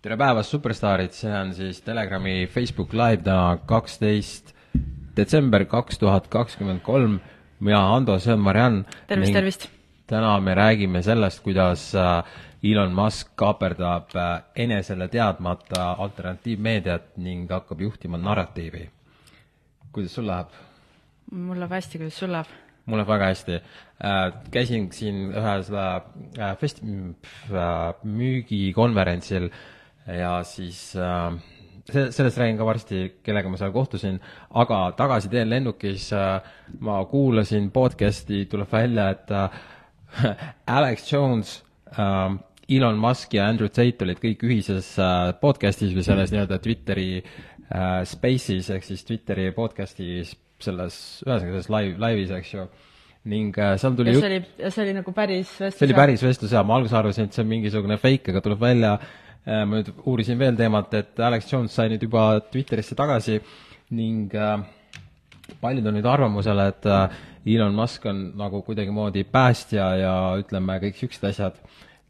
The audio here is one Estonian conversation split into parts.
tere päevast, superstaarid, see on siis Telegrami Facebook Live täna kaksteist detsember kaks tuhat kakskümmend kolm. mina, Ando, see on Mariann. tervist, tervist! täna me räägime sellest, kuidas äh, Elon Musk kaaperdab äh, enesele teadmata alternatiivmeediat ning hakkab juhtima narratiivi. kuidas sul läheb? mul läheb hästi, kuidas sul läheb? mul läheb väga hästi. käisin siin ühel seda fest-, müügikonverentsil ja siis äh, see, sellest räägin ka varsti, kellega ma seal kohtusin, aga tagasiteel lennukis äh, ma kuulasin podcast'i, tuleb välja, et äh, Alex Jones äh,, Elon Musk ja Andrew Tate olid kõik ühises äh, podcast'is või selles nii-öelda Twitteri äh, space'is ehk siis Twitteri podcast'i selles, ühesõnaga selles live, live'is, eks ju. Ning äh, seal tuli ja see oli, see oli nagu päris vestlus? see oli päris vestlus jaa, ma alguses arvasin, et see on mingisugune fake, aga tuleb välja Äh, ma nüüd uurisin veel teemat, et Alex Jones sai nüüd juba Twitterisse tagasi ning äh, paljud on nüüd arvamusel, et äh, Elon Musk on nagu kuidagimoodi päästja ja ütleme, kõik niisugused asjad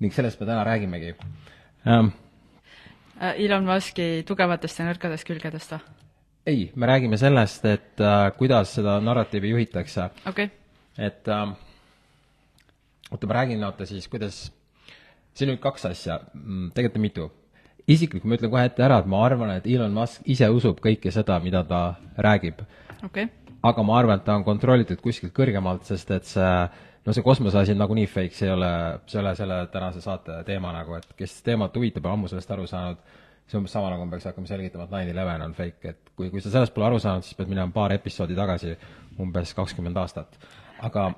ning sellest me täna räägimegi ähm,. Elon Muski tugevatest ja nõrkadest külgedest või? ei, me räägime sellest, et äh, kuidas seda narratiivi juhitakse okay.. et äh, oota, ma räägin, oota siis, kuidas siin on kaks asja, mm, tegelikult on mitu. isiklikult ma ütlen kohe ette ära, et ma arvan, et Elon Musk ise usub kõike seda, mida ta räägib okay.. aga ma arvan, et ta on kontrollitud kuskilt kõrgemalt, sest et see no see kosmose asi on nagunii fake, see ei ole, see ei ole selle tänase saate teema nagu, et kes teemat huvitab, on ammu sellest aru saanud, see on umbes sama, nagu ma peaks hakkama selgitama, et nine eleven on fake, et kui, kui sa sellest pole aru saanud, siis pead minema paar episoodi tagasi, umbes kakskümmend aastat. aga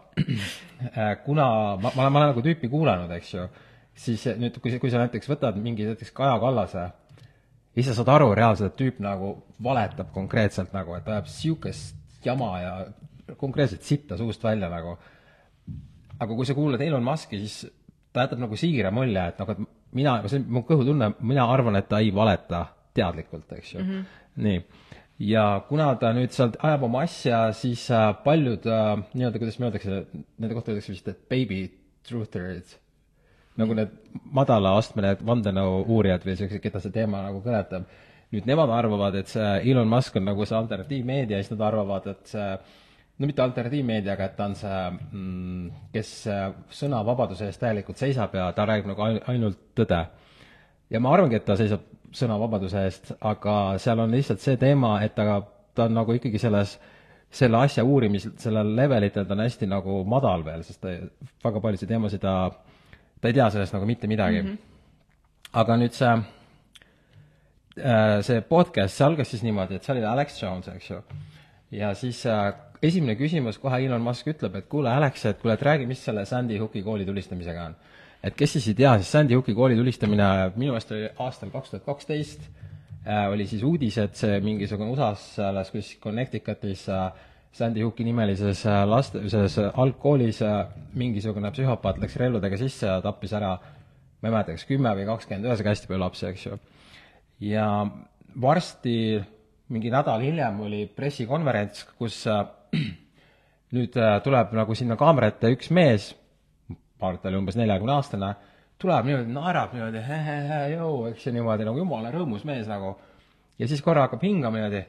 äh, kuna ma, ma olen, ma olen nagu tüüpi kuulanud, eks ju, siis nüüd, kui, kui sa näiteks võtad mingi näiteks Kaja Kallase, siis sa saad aru reaalselt, et tüüp nagu valetab konkreetselt nagu, et ajab niisugust jama ja konkreetselt sitta suust välja nagu. aga kui sa kuulad Elon Muski, siis ta jätab nagu siira mulje, et nagu, et mina, see on mu kõhutunne, mina arvan, et ta ei valeta teadlikult, eks ju mm. -hmm. nii. ja kuna ta nüüd sealt ajab oma asja, siis äh, paljud äh, nii-öelda, kuidas me öeldakse, nende kohta öeldakse vist, et baby truthers nagu need madalaastmelised vandenõu uurijad või sellised, keda see teema nagu kõnetab, nüüd nemad arvavad, et see Elon Musk on nagu see alternatiivmeedia siis nad arvavad, et see no mitte alternatiivmeedia, aga et ta on see mm,, kes sõnavabaduse eest täielikult seisab ja ta räägib nagu ainult tõde. ja ma arvangi, et ta seisab sõnavabaduse eest, aga seal on lihtsalt see teema, et ta, ta on nagu ikkagi selles selle asja uurimisel, sellel levelitel ta on hästi nagu madal veel, sest ta väga paljusid teemasid ta ta ei tea sellest nagu mitte midagi mm. -hmm. aga nüüd see, äh, see podcast, see algas siis niimoodi, et seal oli Alex Jones, eks ju, ja siis äh, esimene küsimus kohe Elon Musk ütleb, et kuule, Alex, et kuule, et räägi, mis selle Sandy Hooki kooli tulistamisega on. et kes siis ei tea, siis Sandy Hooki kooli tulistamine minu meelest oli aastal kaks tuhat kaksteist, äh, oli siis uudis, et see mingisugune USA-s selles kuskil Connecticutis äh, Sandy Hooki nimelises äh, laste, selles äh, algkoolis äh, mingisugune psühhopaat läks relvadega sisse ja tappis ära, ma ei mäleta, kas kümme või kakskümmend, ühesõnaga hästi palju lapsi, eks ju. ja varsti, mingi nädal hiljem oli pressikonverents, kus nüüd tuleb nagu sinna kaamera ette üks mees, ma arvan, et ta oli umbes neljakümne aastane, tuleb niimoodi, naerab niimoodi, eks ju, niimoodi nagu jumala rõõmus mees nagu. ja siis korra hakkab hingama niimoodi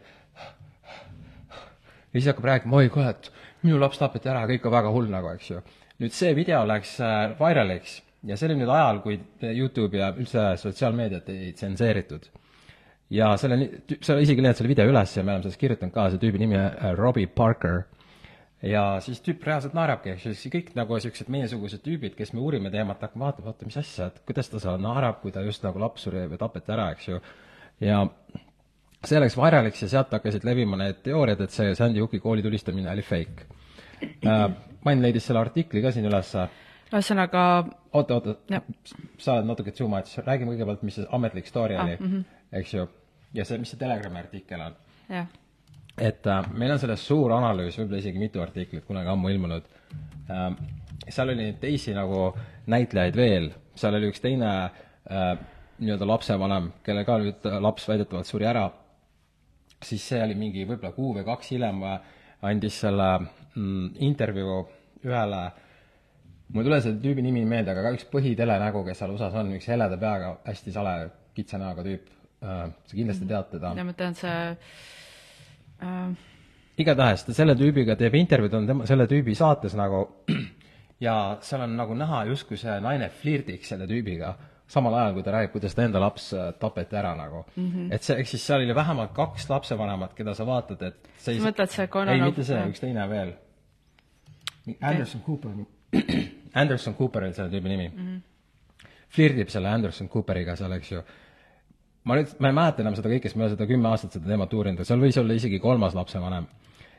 ja siis hakkab rääkima, oi kurat, minu laps tapeti ära, kõik on väga hull nagu, eks ju. nüüd see video läks äh, viraliks ja see oli nüüd ajal, kui Youtube ja üldse sotsiaalmeediat ei tsenseeritud. ja selle, sa isegi leiad selle video üles ja me oleme sellest kirjutanud ka, see tüübi nimi on äh, Robbie Parker. ja siis tüüp reaalselt naerabki, ju, siis kõik nagu niisugused meiesugused tüübid, kes me uurime teemat, hakkame vaatama, vaata mis asja, et kuidas ta seal naerab, kui ta just nagu laps suri või tapeti ära, eks ju. ja see läks viraliks ja sealt hakkasid levima need teooriad, et see Sandy Hooki kooli tulistamine oli fake äh,. Main leidis selle artikli ka siin ülesse. ühesõnaga oota, oota, sa oled natuke too much, räägime kõigepealt, mis see ametlik story ah, oli mm, -hmm. eks ju, ja see, mis see Telegrami artikkel on. et äh, meil on sellest suur analüüs, võib-olla isegi mitu artiklit kunagi ammu ilmunud äh,, seal oli teisi nagu näitlejaid veel, seal oli üks teine äh, nii-öelda lapsevanem, kelle ka nüüd laps väidetavalt suri ära siis see oli mingi võib-olla kuu või kaks hiljem andis selle mm, intervjuu ühele mul ei tule selle tüübi nimi meelde, aga ka üks põhitelenägu, kes seal USA-s on, üks heleda peaga, hästi sale kitsa näoga tüüp, sa kindlasti tead teda. ja ma tean, see äh, igatahes ta selle tüübiga teeb intervjuud, on tema, selle tüübi saates nagu ja seal on nagu näha, justkui see naine flirdiks selle tüübiga, samal ajal, kui ta räägib, kuidas ta enda laps äh, tapeti ära nagu mm. -hmm. et see, ehk siis seal oli vähemalt kaks lapsevanemat, keda sa vaatad, et see Sa mõtled see Conan ei, mitte see, üks teine veel. Anderson Cooper, Anderson Cooper oli selle tüübi nimi mm. -hmm. flirdib selle Anderson Cooperiga seal, eks ju ma nüüd, ma ei mäleta enam seda kõike, sest ma olen seda kümme aastat seda teemat uurinud, seal võis olla isegi kolmas lapsevanem.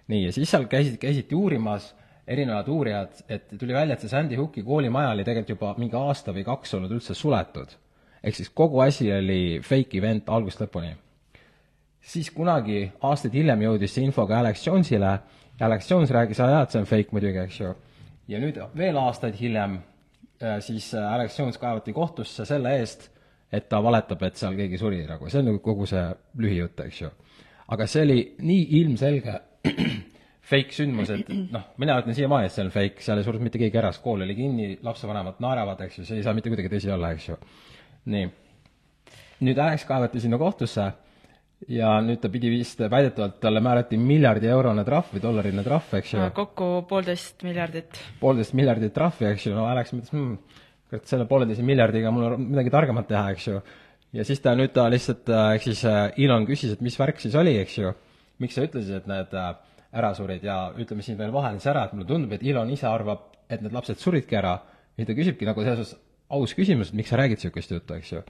nii, ja siis seal käisid, käisiti uurimas erinevad uurijad, et tuli välja, et see Sandy Hooki koolimaja oli tegelikult juba mingi aasta või kaks olnud üldse suletud. ehk siis kogu asi oli fake event algusest lõpuni. siis kunagi aastaid hiljem jõudis see info ka Alex Jonesile ja Alex Jones rääkis, et see on fake muidugi, eks ju. ja nüüd veel aastaid hiljem äh, siis äh, Alex Jones kaevati kohtusse selle eest, et ta valetab, et seal keegi suri nagu, see on nagu kogu see lühijutt, eks ju. aga see oli nii ilmselge fake sündmus, et noh, mina ütlen siiamaani, et see on fake, seal ei surnud mitte keegi ära, kool oli kinni, lapsevanemad naeravad, eks ju, see ei saa mitte kuidagi tõsi olla, eks ju. nii. nüüd Alex kaevati sinna kohtusse ja nüüd ta pidi vist, väidetavalt talle määrati miljardi eurone trahv või dollariline trahv, eks ju. kokku poolteist miljardit. poolteist miljardit trahvi, eks ju, no Alex mõtles hmm,, kurat, selle pooleteise miljardiga mul on midagi targemat teha, eks ju. ja siis ta nüüd ta lihtsalt, ehk siis äh, Elon küsis, et mis värk siis oli, eks ju, miks sa ütlesid, et need äh, ära surid ja ütleme siin veel vahele siis ära, et mulle tundub, et Elon ise arvab, et need lapsed suridki ära ja ta küsibki nagu selles suhtes aus küsimus, et miks sa räägid niisugust juttu, eks ju.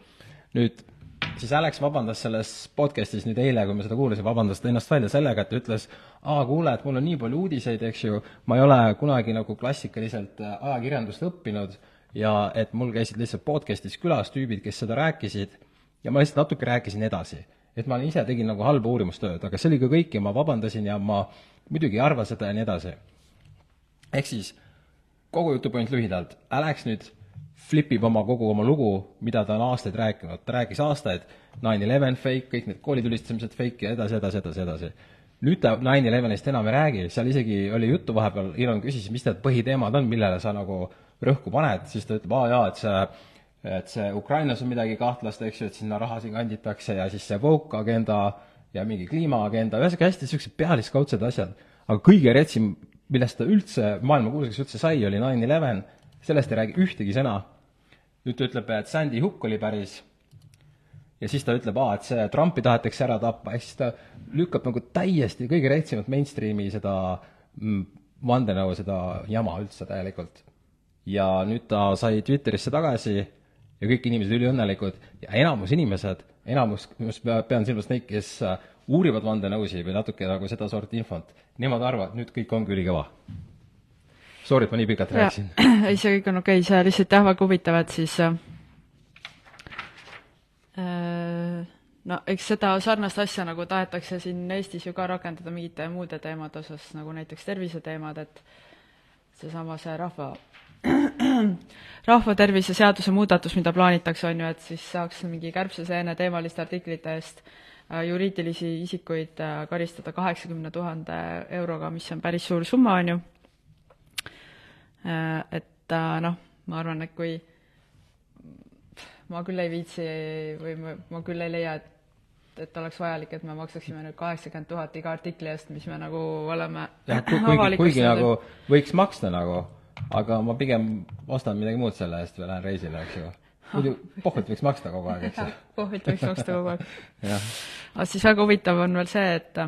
nüüd siis Alex vabandas selles podcast'is nüüd eile, kui ma seda kuulasin, vabandas ta ennast välja sellega, et ta ütles, aa kuule, et mul on nii palju uudiseid, eks ju, ma ei ole kunagi nagu klassikaliselt äh, ajakirjandust õppinud ja et mul käisid lihtsalt podcast'is külas tüübid, kes seda rääkisid ja ma lihtsalt natuke rääkisin edasi. et ma ise tegin nagu halba uurimustööd, aga see oli ka kõik ja ma vabandasin ja ma muidugi ei arva seda ja nii edasi. ehk siis kogu jutu point lühidalt, Alex nüüd flipib oma kogu oma lugu, mida ta on aastaid rääkinud, ta rääkis aastaid nine eleven fake, kõik need koolitülistamised fake ja edasi, edasi, edasi, edasi. nüüd ta nine elevenist enam ei räägi, seal isegi oli juttu vahepeal, Elon küsis, mis need põhiteemad on, millele sa nagu rõhku paned, siis ta ütleb, aa jaa, et see et see Ukrainas on midagi kahtlast, eks ju, et sinna rahasid kanditakse ja siis see woke agenda ja mingi kliimaagenda, ühesõnaga hästi niisugused pealiskaudsed asjad. aga kõige retsim, millest ta üldse maailmakuulsaks üldse sai, oli nine eleven, sellest ei räägi ühtegi sõna. Nüüd ta ütleb, et Sandy Hook oli päris. Ja siis ta ütleb, aa, et see Trumpi tahetakse ära tappa, ehk siis ta lükkab nagu täiesti kõige retsimat mainstream'i seda mm, vandenõu, seda jama üldse täielikult. ja nüüd ta sai Twitterisse tagasi ja kõik inimesed üliõnnelikud ja enamus inimesed, enamus, just pean silmas neid, kes äh, uurivad vandenõusid või natuke nagu sedasorti infot, nemad arvavad, nüüd kõik ongi ülikõva. Sorry, et ma nii pikalt rääkisin. ei, see kõik on okei okay,, see lihtsalt jah, väga huvitav, et siis äh, äh, no eks seda sarnast asja nagu tahetakse siin Eestis ju ka rakendada mingite muude teemade osas, nagu näiteks terviseteemad, et seesama see rahva, rahvatervise seaduse muudatus, mida plaanitakse, on ju, et siis saaks mingi kärbseseene teemaliste artiklite eest äh, juriidilisi isikuid äh, karistada kaheksakümne tuhande euroga, mis on päris suur summa, on ju. Äh, et noh, ma arvan, et kui ma küll ei viitsi või ma, ma küll ei leia, et et oleks vajalik, et me maksaksime nüüd kaheksakümmend tuhat iga artikli eest, mis me nagu oleme jah, kuigi, kuigi nagu võiks maksta nagu, aga ma pigem ostan midagi muud selle eest või lähen reisile, eks ju. muidu pohvit võiks maksta kogu aeg, eks ju. kohvilt võiks maksta kogu aeg. aga siis väga huvitav on veel see, et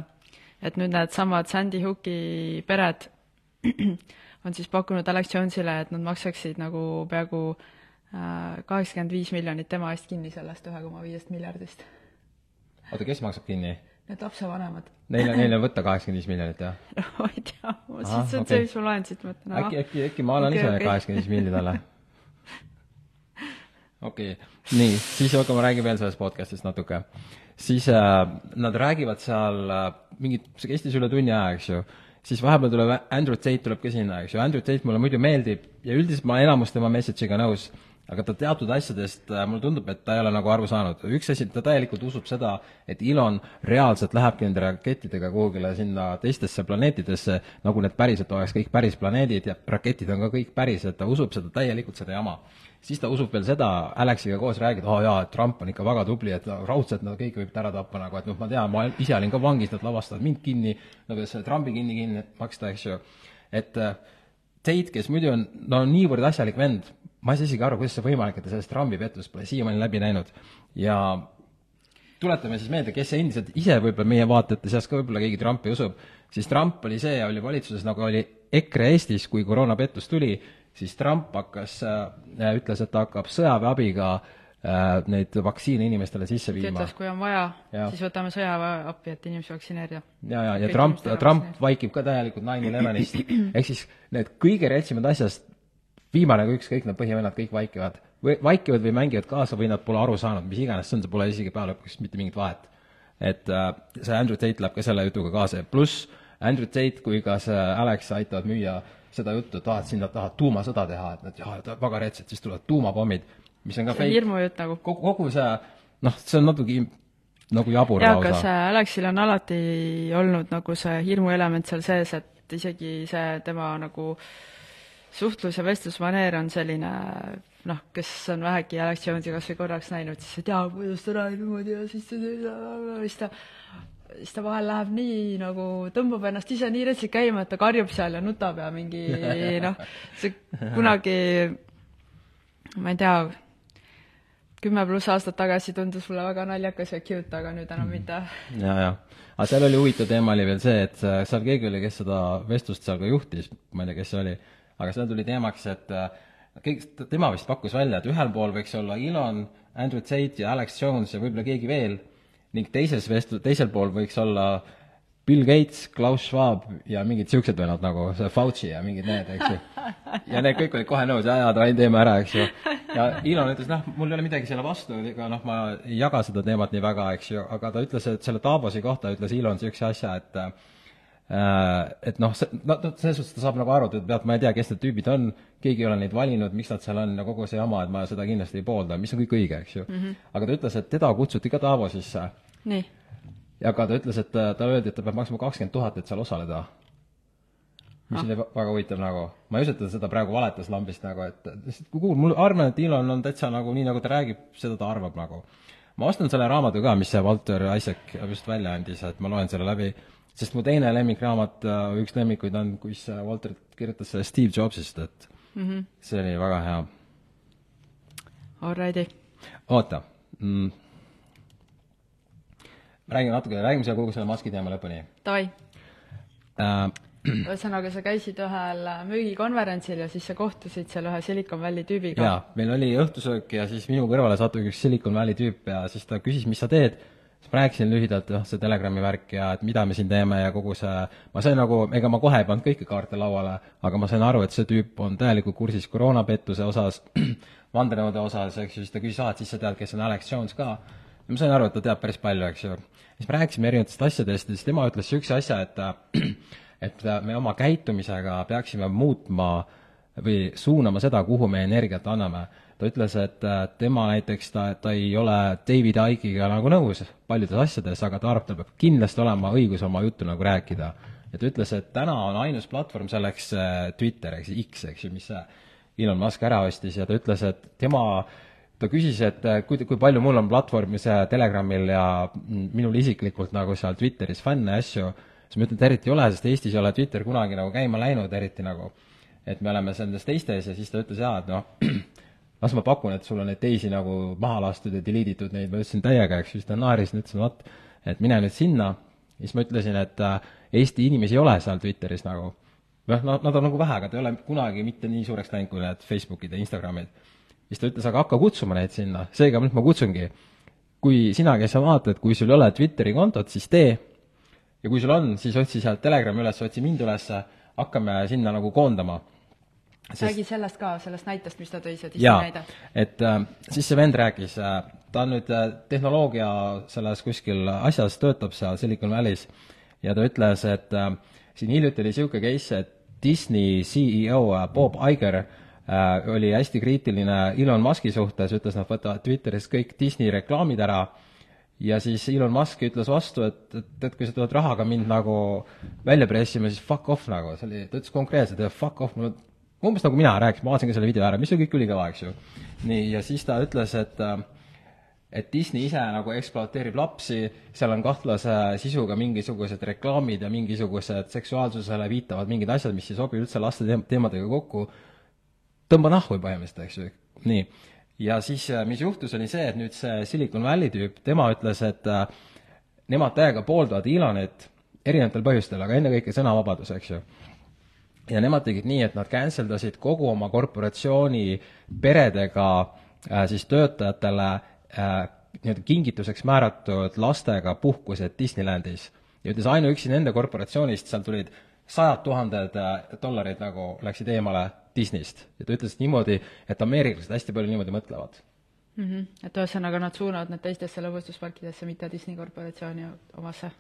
et nüüd needsamad Sandy Hooki pered on siis pakkunud Alex Jonesile, et nad maksaksid nagu peaaegu kaheksakümmend viis miljonit tema eest kinni sellest ühe koma viiest miljardist. oota, kes maksab kinni? Need lapsevanemad. Neil on, neil on võtta kaheksakümmend viis miljonit, jah? ma ei tea, Ahah, see on see mis ma loen siit, mõtlen, äkki, äkki, äkki ma annan Okei, ise kaheksakümmend viis milli talle? okei okay., nii, siis oota, ma räägin veel sellest podcast'ist natuke. siis äh, nad räägivad seal äh, mingit, see kestis üle tunni aja, eks ju, siis vahepeal tuleb Andrew Tate tuleb ka sinna, eks ju, Andrew Tate mulle muidu meeldib ja üldiselt ma olen enamus tema message'iga nõus, aga ta teatud asjadest, mulle tundub, et ta ei ole nagu aru saanud. üks asi, ta täielikult usub seda, et Elon reaalselt lähebki nende rakettidega kuhugile sinna teistesse planeetidesse, nagu need päriselt oleks kõik päris planeedid ja raketid on ka kõik päris, et ta usub seda täielikult, seda jama siis ta usub veel seda, Alexiga koos räägid, aa oh, jaa, et Trump on ikka väga tubli, et raudselt nad kõiki võib ära tappa nagu, et noh, ma tean, ma ise olin ka vangis, nad lavastavad mind kinni, nagu selle Trumpi kinni kinni maksta, eks ju. et äh, Tate, kes muidu on no niivõrd asjalik vend, ma ei saa isegi aru, kuidas see võimalik, et ta sellest Trumpi pettust pole siiamaani läbi näinud. ja tuletame siis meelde, kes endiselt ise võib-olla meie vaatajate seas ka võib-olla keegi Trumpi usub, siis Trump oli see, oli valitsuses nagu oli EKRE Eestis, kui koroonapettus tuli, siis Trump hakkas, äh, ütles, et ta hakkab sõjaväeabiga äh, neid vaktsiine inimestele sisse viima. ütles, kui on vaja, siis võtame sõjaväe appi, et inimesi vaktsineerida. ja, ja, ja Trump, Trump vaikib ka täielikult nine elevenist, ehk siis need kõige retsimad asjast, viimane kui ükskõik, need põhivennad kõik vaikivad. või vaikivad või mängivad kaasa või nad pole aru saanud, mis iganes see on, see pole isegi peale lõpuks mitte mingit vahet. et äh, see Andrew Tate läheb ka selle jutuga kaasa ja pluss Andrew Tate kui ka see Alex aitavad müüa seda juttu, et aa, et siin nad tahavad tuumasõda teha, et nad, jah, väga retsed, siis tulevad tuumapommid, mis on ka see on hirmujutt nagu. kogu, kogu see, noh, see on natuke nagu jabur aga see Alexil on alati olnud nagu see hirmuelement seal sees, et isegi see tema nagu suhtlus- ja vestlusmaneer on selline noh, kes on vähegi Alex Jones'i kas või korraks näinud, siis ei tea, kuidas ta räägib niimoodi ja siis ta, siis ta siis ta vahel läheb nii nagu, tõmbab ennast ise nii retsilt käima, et ta karjub seal ja nutab ja mingi noh, see kunagi, ma ei tea, kümme pluss aastat tagasi tundus mulle väga naljakas ja cute, aga nüüd enam mitte. ja, ja. aga seal oli huvitav teema oli veel see, et seal keegi oli, kes seda vestlust seal ka juhtis, ma ei tea, kes see oli, aga seal tuli teemaks, et kõik, tema vist pakkus välja, et ühel pool võiks olla Elon, Andrew Tate ja Alex Jones ja võib-olla keegi veel ning teises vest-, teisel pool võiks olla Bill Gates, Klaus Schwab ja mingid niisugused vennad nagu see Fauci ja mingid need, eks ju. ja need kõik olid kohe nõus, jaa, jaa, davai, teeme ära, eks ju. ja Elon ütles, noh, mul ei ole midagi selle vastu, ega noh, ma ei jaga seda teemat nii väga, eks ju, aga ta ütles, et selle Davosi kohta ütles Elon niisuguse asja, et Äh, et noh, see, no selles suhtes ta saab nagu aru, et tead, ma ei tea, kes need tüübid on, keegi ei ole neid valinud, miks nad seal on ja kogu see jama, et ma seda kindlasti ei poolda, mis on kõik õige, eks ju mm. -hmm. aga ta ütles, et teda kutsuti ka Davosisse. nii. ja ka ta ütles, et ta öeldi, et ta peab maksma kakskümmend tuhat, et seal osaleda. mis ah. oli väga huvitav nagu, ma ei usu, et ta seda praegu valetas lambist nagu, et lihtsalt kui kuul-, mul arvan, et Elon on täitsa nagu nii, nagu ta räägib, seda ta arvab nagu. ma ostan selle raamatu ka, mis see Walter Isaac just välja andis, et ma loen selle läbi sest mu teine lemmikraamat, äh, üks lemmikuid on, kus Walter kirjutas sellest Steve Jobsist, et mm -hmm. see oli väga hea. Alrighty. oota mm.. räägime natuke, räägime selle kogu selle maski teema lõpuni. Davai äh, ühesõnaga, sa käisid ühel müügikonverentsil ja siis sa kohtusid seal ühe Silicon Valley tüübiga? jaa, meil oli õhtusöök ja siis minu kõrvale sattus üks Silicon Valley tüüp ja siis ta küsis, mis sa teed siis ma rääkisin lühidalt, noh, see Telegrami värk ja et mida me siin teeme ja kogu see, ma sain nagu, ega ma kohe ei pannud kõiki kaarte lauale, aga ma sain aru, et see tüüp on täielikult kursis koroonapettuse osas, vandenõude osas, eks ju, siis ta küsis, aa, et siis sa tead, kes on Alex Jones ka. ja ma sain aru, et ta teab päris palju, eks ju. siis me rääkisime erinevatest asjadest ja siis tema ütles niisuguse asja, et et me oma käitumisega peaksime muutma või suunama seda, kuhu me energiat anname ta ütles, et tema näiteks, ta, ta ei ole David Icke'iga nagu nõus paljudes asjades, aga ta arvab, tal peab kindlasti olema õigus oma juttu nagu rääkida. ja ta ütles, et täna on ainus platvorm selleks äh, Twitter, siis X, eks ju, mis Elon Musk ära ostis. Ja ta ütles, et tema ta küsis, et äh, kui, kui palju mul on platvormis Telegramil ja minul isiklikult nagu seal Twitteris fänne ja asju, siis ma ütlen, et eriti ei ole, sest Eestis ei ole Twitter kunagi nagu käima läinud, eriti nagu. Et me oleme selles teistes ja siis ta ütles jaa, et noh, las ma pakun, et sul on neid teisi nagu maha lastud ja delete itud neid, ma ütlesin täiega, eks ju, siis ta naeris ütles, vot, et mine nüüd sinna, siis ma ütlesin, et äh, Eesti inimesi ei ole seal Twitteris nagu. noh, nad, nad on nagu vähe, aga ta ei ole kunagi mitte nii suureks läinud kui need Facebookid ja Instagramid. siis ta ütles, aga hakka kutsuma neid sinna, seega nüüd ma kutsungi. kui sina, kes sa vaatad, kui sul ei ole Twitteri kontot, siis tee, ja kui sul on, siis otsi sealt Telegrami üles, otsi mind üles, hakkame sinna nagu koondama Sest... räägi sellest ka, sellest näitest, mis ta tõi, see Disney näide. et äh, siis see vend rääkis äh,, ta on nüüd äh, tehnoloogia selles kuskil asjas, töötab seal Silicon Valley's ja ta ütles, et äh, siin hiljuti oli niisugune case, et Disney CEO äh, Bob Iger äh, oli hästi kriitiline Elon Muski suhtes, ütles, nad võtavad Twitterist kõik Disney reklaamid ära. Ja siis Elon Musk ütles vastu, et, et, et kui sa tuled rahaga mind nagu välja pressima, siis fuck off nagu, see oli, ta ütles konkreetselt, et fuck off, mul on umbes nagu mina rääkisin, ma vaatasin ka selle video ära, mis oli kõik ülikõva, eks ju. nii, ja siis ta ütles, et äh, et Disney ise nagu ekspluateerib lapsi, seal on kahtlase sisuga mingisugused reklaamid ja mingisugused seksuaalsusele viitavad mingid asjad, mis ei sobi üldse laste teem-, teemadega kokku, tõmba nahhu põhimõtteliselt, eks ju, nii. ja siis, mis juhtus, oli see, et nüüd see Silicon Valley tüüp, tema ütles, et äh, nemad täiega pooldavad Elonit erinevatel põhjustel, aga ennekõike sõnavabadus, eks ju ja nemad tegid nii, et nad cancel dasid kogu oma korporatsiooni peredega äh, siis töötajatele äh, nii-öelda kingituseks määratud lastega puhkused Disneylandis. ja ütles ainuüksi nende korporatsioonist, seal tulid sajad tuhanded äh, dollarid nagu läksid eemale Disneyst. ja ta ütles niimoodi, et ameeriklased hästi palju niimoodi mõtlevad mm. -hmm. et ühesõnaga nad suunavad need teistesse lõbustusparkidesse, mitte Disney korporatsiooni omasse?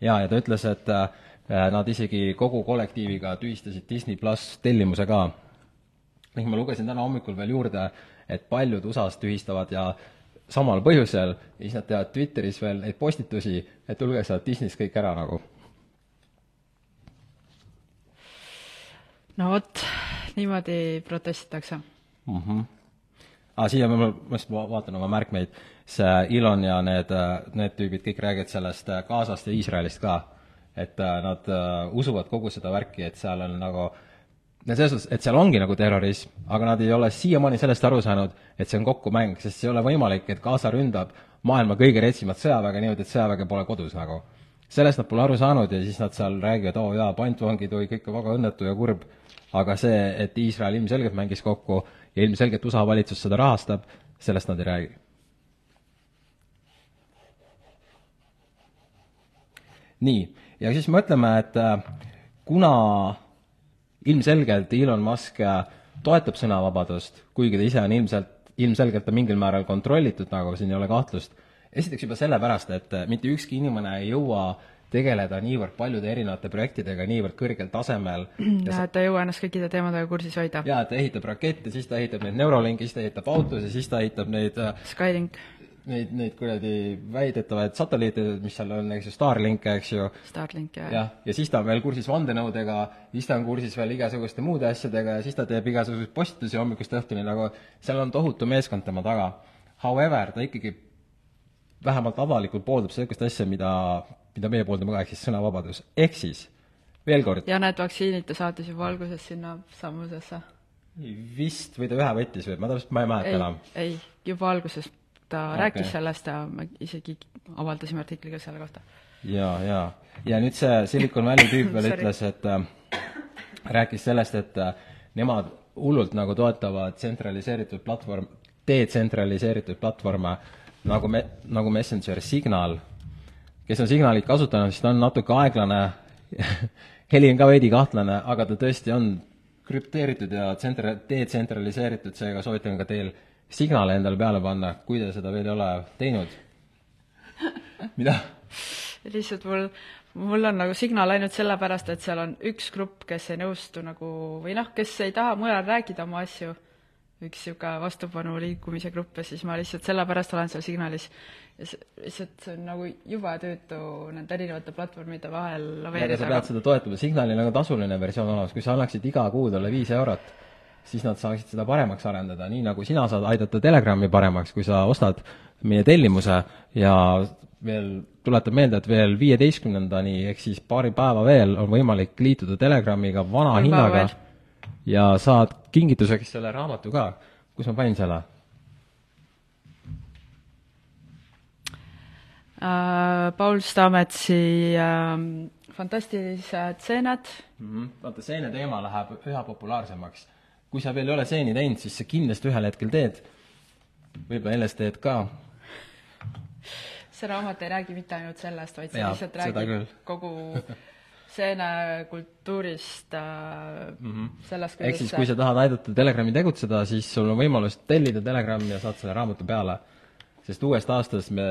Jaa, ja ta ütles, et äh, nad isegi kogu kollektiiviga tühistasid Disney pluss tellimuse ka. ning ma lugesin täna hommikul veel juurde, et paljud USA-s tühistavad ja samal põhjusel ja siis nad teevad Twitteris veel neid postitusi, et tulge sealt Disneyst kõik ära nagu. no vot, niimoodi protestitakse mm. -hmm. aga siia ma, ma just vaatan oma märkmeid, see Elon ja need, need tüübid kõik räägivad sellest Gazast ja Iisraelist ka. et nad uh, usuvad kogu seda värki, et seal on nagu no selles suhtes, et seal ongi nagu terrorism, aga nad ei ole siiamaani sellest aru saanud, et see on kokkumäng, sest ei ole võimalik, et Gaza ründab maailma kõige retsimat sõjaväge niimoodi, et sõjaväge pole kodus nagu. sellest nad pole aru saanud ja siis nad seal räägivad, oo jaa, pantvangid, oi, kõik on väga õnnetu ja kurb, aga see, et Iisrael ilmselgelt mängis kokku ja ilmselgelt USA valitsus seda rahastab, sellest nad ei räägi. Nii, ja siis mõtleme, et äh, kuna ilmselgelt Elon Musk äh, toetab sõnavabadust, kuigi ta ise on ilmselt, ilmselgelt on mingil määral kontrollitud, nagu siin ei ole kahtlust. esiteks juba sellepärast, et äh, mitte ükski inimene ei jõua tegeleda niivõrd paljude erinevate projektidega niivõrd kõrgel tasemel. ja et ta ei jõua ennast kõikide teemadega kursis hoida. jaa, et ta ehitab rakette, siis ta ehitab neid Neuralinki, siis ta ehitab autosid, siis ta ehitab neid Skylink neid, neid kuradi väidetavaid satelliite, mis seal on, eks ju, Starlink, eks ju. Starlink, jah. jah, ja siis ta on veel kursis vandenõudega, siis ta on kursis veel igasuguste muude asjadega ja siis ta teeb igasuguseid postitusi hommikust õhtuni, nagu seal on tohutu meeskond tema taga. However, ta ikkagi vähemalt avalikult pooldab niisugust asja, mida, mida meie pooldame ka, ehk siis sõnavabadus. ehk siis, veel kord. ja need vaktsiinid ta saatis juba alguses sinna sammusesse. vist, või ta ühe võttis või, ma täpselt, ma ei mäleta enam. ei, juba alguses ta okay. rääkis sellest ja me isegi avaldasime artikli ka selle kohta. jaa, jaa. ja nüüd see Silicon Valley tüüp veel ütles, et äh, rääkis sellest, et äh, nemad hullult nagu toetavad tsentraliseeritud platvorm, detsentraliseeritud platvorme nagu me-, nagu Messenger Signal, kes on Signalit kasutanud, siis ta on natuke aeglane heli on ka veidi kahtlane, aga ta tõesti on krüpteeritud ja tsentra-, detsentraliseeritud, seega soovitan ka teil signaale endale peale panna, kui te seda veel ei ole teinud. mida? lihtsalt mul, mul on nagu signaal ainult sellepärast, et seal on üks grupp, kes ei nõustu nagu või noh, kes ei taha mujal rääkida oma asju, üks niisugune vastupanu liikumise grupp ja siis ma lihtsalt sellepärast olen seal signaalis. ja see, lihtsalt see on nagu jube tüütu nende erinevate platvormide vahel laveerida. sa pead seda toetama, signaalil on ka tasuline versioon olemas, kui sa annaksid iga kuu talle viis eurot siis nad saaksid seda paremaks arendada, nii nagu sina saad aidata Telegrami paremaks, kui sa ostad meie tellimuse ja veel tuletan meelde, et veel viieteistkümnendani, ehk siis paari päeva veel on võimalik liituda Telegramiga vana Paari hinnaga ja saad kingituseks selle raamatu ka. kus ma panin selle uh,? Paul Stametsi uh, fantastilised seened mm. -hmm. vaata, seene teema läheb üha populaarsemaks kui sa veel ei ole seeni teinud, siis sa kindlasti ühel hetkel teed. võib-olla LSD-d ka. see raamat ei räägi mitte ainult sellest, vaid see lihtsalt räägib kogu seenekultuurist äh, mm, -hmm. sellest, kuidas ehk siis, kui sa tahad aidata Telegrami tegutseda, siis sul on võimalus tellida Telegrami ja saad selle raamatu peale. sest uuest aastast me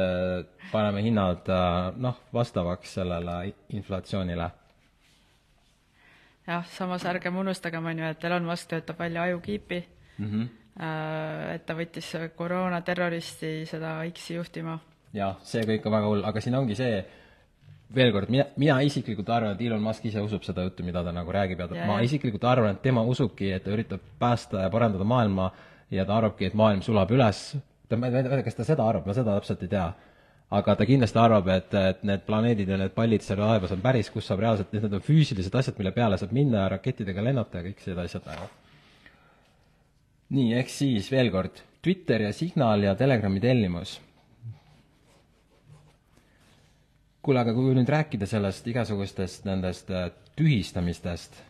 paneme hinnad äh, noh, vastavaks sellele inflatsioonile jah, samas ärgem unustagem, on ju, et Elon Musk töötab välja ajukiipi, mm. -hmm. et ta võttis koroonaterroristi seda X-i juhtima. jah, see kõik on väga hull, aga siin ongi see, veel kord, mina, mina isiklikult arvan, et Elon Musk ise usub seda juttu, mida ta nagu räägib ja ta, ma isiklikult arvan, et tema usubki, et ta üritab päästa ja parandada maailma ja ta arvabki, et maailm sulab üles, ta, ma ei tea, kas ta seda arvab, ma seda täpselt ei tea aga ta kindlasti arvab, et, et need planeedid ja need pallid seal taevas on päris, kus saab reaalselt, need on füüsilised asjad, mille peale saab minna ja rakettidega lennata ja kõik sellised asjad nagu. nii, ehk siis veel kord, Twitter ja Signal ja Telegrami tellimus. kuule, aga kui nüüd rääkida sellest igasugustest nendest äh, tühistamistest.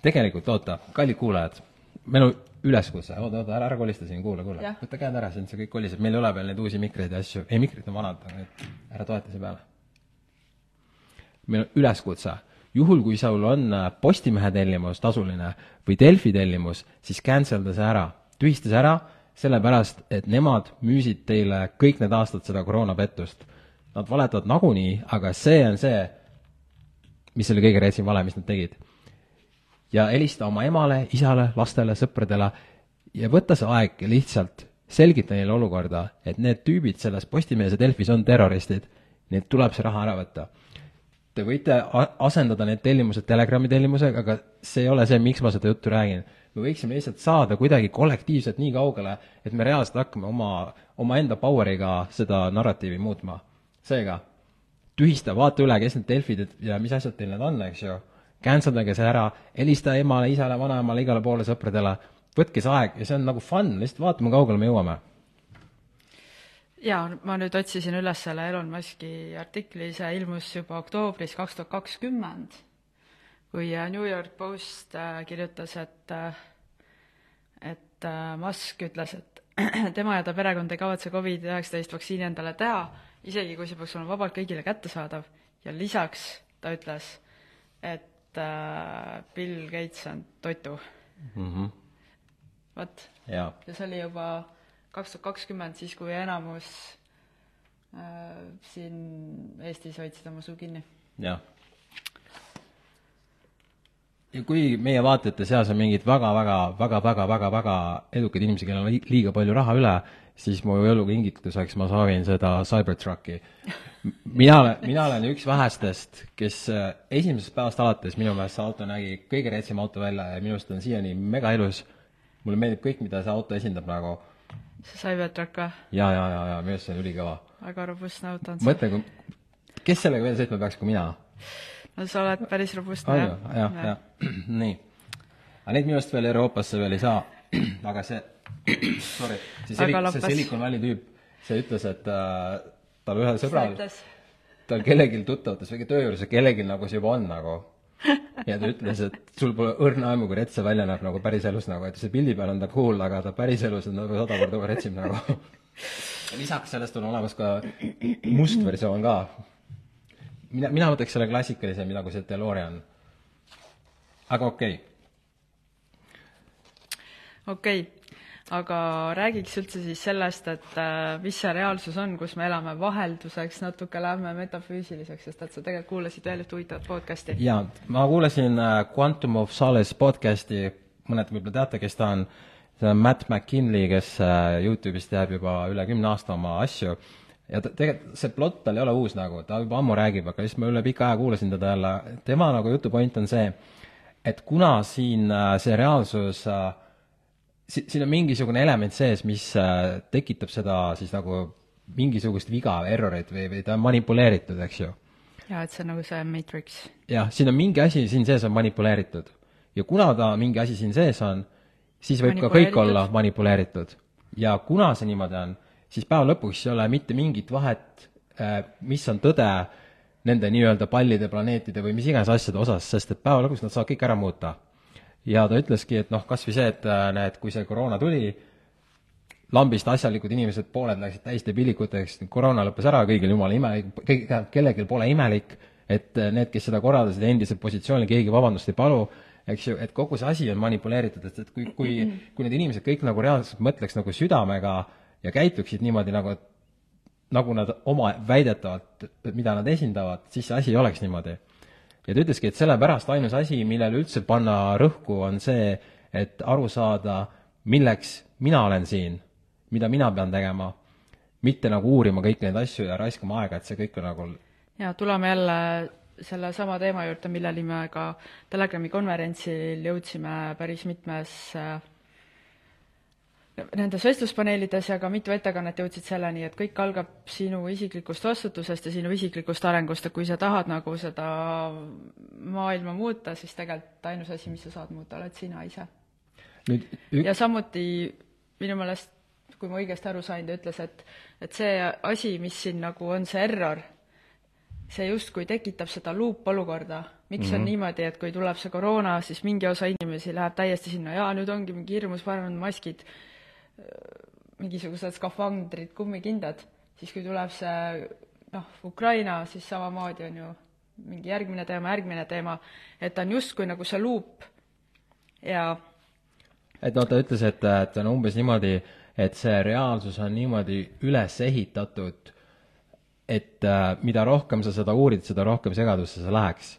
tegelikult, oota, kallid kuulajad, meil on üleskutse, oota, oota, ära, ära kolista siin, kuula, kuula. võta käed ära, siin see kõik koliseb, meil ei ole veel neid uusi mikreid ja asju, ei, mikrid on vanad, aga et ära toeta siia peale. meil on üleskutse, juhul kui sul on äh, Postimehe tellimus tasuline või Delfi tellimus, siis cancel da see ära, tühista see ära, sellepärast, et nemad müüsid teile kõik need aastad seda koroonapettust. Nad valetavad nagunii, aga see on see, mis oli kõige reetsim vale, mis nad tegid ja helista oma emale, isale, lastele, sõpradele ja võta see aeg ja lihtsalt selgita neile olukorda, et need tüübid selles Postimehes ja Delfis on terroristid, neilt tuleb see raha ära võtta. Te võite asendada need tellimused Telegrami tellimusega, aga see ei ole see, miks ma seda juttu räägin. me võiksime lihtsalt saada kuidagi kollektiivselt nii kaugele, et me reaalselt hakkame oma, omaenda power'iga seda narratiivi muutma. seega, tühista, vaata üle, kes need Delfid ja mis asjad teil need on, eks ju cancel dage see ära, helista emale, isale, vanaemale, igale poole sõpradele, võtke see aeg ja see on nagu fun, lihtsalt vaatame, kaugele me jõuame. jaa, ma nüüd otsisin üles selle Elon Muski artikli, see ilmus juba oktoobris kaks tuhat kakskümmend, kui äh, New York Post äh, kirjutas, et äh, et Musk ütles, et tema ja ta perekond ei kavatse Covid-19 vaktsiini endale teha, isegi kui see peaks olema vabalt kõigile kättesaadav, ja lisaks ta ütles, et et äh, Bill Gates on totu mm. -hmm. vot. ja see oli juba kaks tuhat kakskümmend, siis kui enamus äh, siin Eestis hoidsid oma suu kinni. jah. ja kui meie vaatajate seas on mingid väga-väga, väga-väga-väga-väga edukad inimesed, kellel on liiga palju raha üle, siis mu jõulukingituseks ma soovin seda Cybertrucki mina olen, mina olen üks vähestest, kes äh, esimesest päevast alates minu meelest see auto nägi kõige reetsem auto välja ja minu arust on siiani mega ilus. mulle meeldib kõik, mida see auto esindab nagu. see Cybertruck või? ja, ja, ja, ja minu arust see on ülikõva. väga robustne auto on see. mõtle, kui, kes sellega veel sõitma peaks, kui mina? no sa oled päris robustne, jah. jah, jah, jah., nii. aga neid minu arust veel Euroopasse veel ei saa, aga see, sorry, see Silik-, see Silicon Valley tüüp, see ütles, et äh, tal ühel sõbral, tal kellelgi tuttavates või töö juures kellelgi nagu see juba on nagu. ja ta ütles, et sul pole õrna aimu, kui rets see välja näeb nagu päriselus nagu, et see pildi peal on ta cool, aga ta päriselus on nagu sada korda retsim nagu. lisaks sellest on olemas ka must versioon ka. mina, mina võtaks selle klassikalise, nagu see DeLorean. aga okei okay.. okei okay aga räägiks üldse siis sellest, et äh, mis see reaalsus on, kus me elame, vahelduseks natuke lähme metafüüsiliseks, sest et sa tegelikult kuulasid veel ühte huvitavat podcast'i. jaa, ma kuulasin äh, Quantum of Solace podcast'i, mõned võib-olla teate, kes ta on, see on Matt McKinley, kes äh, Youtube'is teeb juba üle kümne aasta oma asju. Ja ta, tegelikult see plott tal ei ole uus nagu, ta juba ammu räägib, aga siis ma üle pika aja kuulasin teda jälle, tema nagu jutu point on see, et kuna siin see reaalsus äh, si-, siin on mingisugune element sees, mis äh, tekitab seda siis nagu mingisugust viga, errorit või, või ta on manipuleeritud, eks ju. jaa, et see on nagu see Matrix. jah, siin on mingi asi siin sees on manipuleeritud. ja kuna ta mingi asi siin sees on, siis võib ka kõik olla manipuleeritud. ja kuna see niimoodi on, siis päeva lõpuks ei ole mitte mingit vahet, äh, mis on tõde nende nii-öelda pallide, planeetide või mis iganes asjade osas, sest et päeva lõpuks nad saavad kõik ära muuta ja ta ütleski, et noh, kas või see, et äh, näed, kui see koroona tuli, lambist asjalikud inimesed, pooled läksid täiesti pilikuteks, koroona lõppes ära, kõigil jumala imelik, kellelgi pole imelik, et äh, need, kes seda korraldasid, endiselt positsioonil, keegi vabandust ei palu, eks ju, et kogu see asi on manipuleeritud, et, et kui, kui, kui need inimesed kõik nagu reaalselt mõtleks nagu südamega ja käituksid niimoodi nagu, nagu nad oma väidetavalt, mida nad esindavad, siis see asi ei oleks niimoodi ja ta ütleski, et sellepärast ainus asi, millele üldse panna rõhku, on see, et aru saada, milleks mina olen siin, mida mina pean tegema, mitte nagu uurima kõiki neid asju ja raiskama aega, et see kõik on nagu ja tuleme jälle sellesama teema juurde, milleni me ka Telegrami konverentsil jõudsime päris mitmes äh, nendes vestluspaneelides ja ka mitu ettekannet jõudsid selleni, et kõik algab sinu isiklikust vastutusest ja sinu isiklikust arengust, et kui sa tahad nagu seda maailma muuta, siis tegelikult ainus asi, mis sa saad muuta, oled sina ise. nüüd ja samuti minu meelest, kui ma õigesti aru sain, ta ütles, et et see asi, mis siin nagu on see error, see justkui tekitab seda luupolukorda. miks mm -hmm. on mhm. niimoodi, et kui tuleb see koroona, siis mingi osa inimesi läheb täiesti sinna, jaa, nüüd ongi mingi hirmus, panevad maskid mingisugused skafandrid, kummikindad, siis kui tuleb see noh, Ukraina, siis samamoodi on ju mingi järgmine teema, järgmine teema, et ta on justkui nagu see luup. Ja et noh, ta ütles, et, et on umbes niimoodi, et see reaalsus on niimoodi üles ehitatud, et äh, mida rohkem sa seda uurid, seda rohkem segadusse sa läheks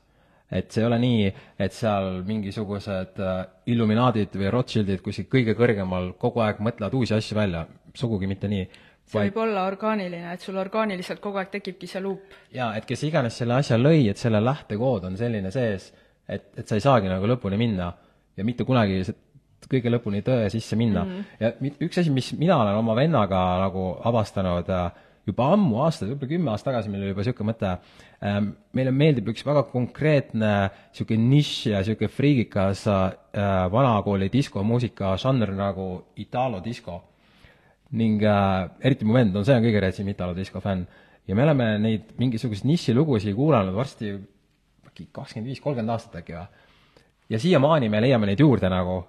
et see ei ole nii, et seal mingisugused äh, Illuminaadid või Rothschildid kuskil kõige kõrgemal kogu aeg mõtlevad uusi asju välja, sugugi mitte nii. see vaid... võib olla orgaaniline, et sul orgaaniliselt kogu aeg tekibki see luup. jaa, et kes iganes selle asja lõi, et selle lähtekood on selline sees, et, et sa ei saagi nagu lõpuni minna ja mitte kunagi kõige lõpuni tõe sisse minna mm. -hmm. ja üks asi, mis mina olen oma vennaga nagu avastanud äh, juba ammu, aastaid, võib-olla kümme aastat tagasi meil oli juba niisugune mõte, ähm, meile meeldib üks väga konkreetne niisugune nišš ja niisugune friigikas äh, vanakooli diskomuusika žanr nagu italo disko. ning äh, eriti mu vend on, see on kõige reetsim italo disko fänn. ja me oleme neid mingisuguseid nišilugusid kuulanud varsti äkki kakskümmend viis, kolmkümmend aastat äkki või. ja siiamaani me leiame neid juurde nagu,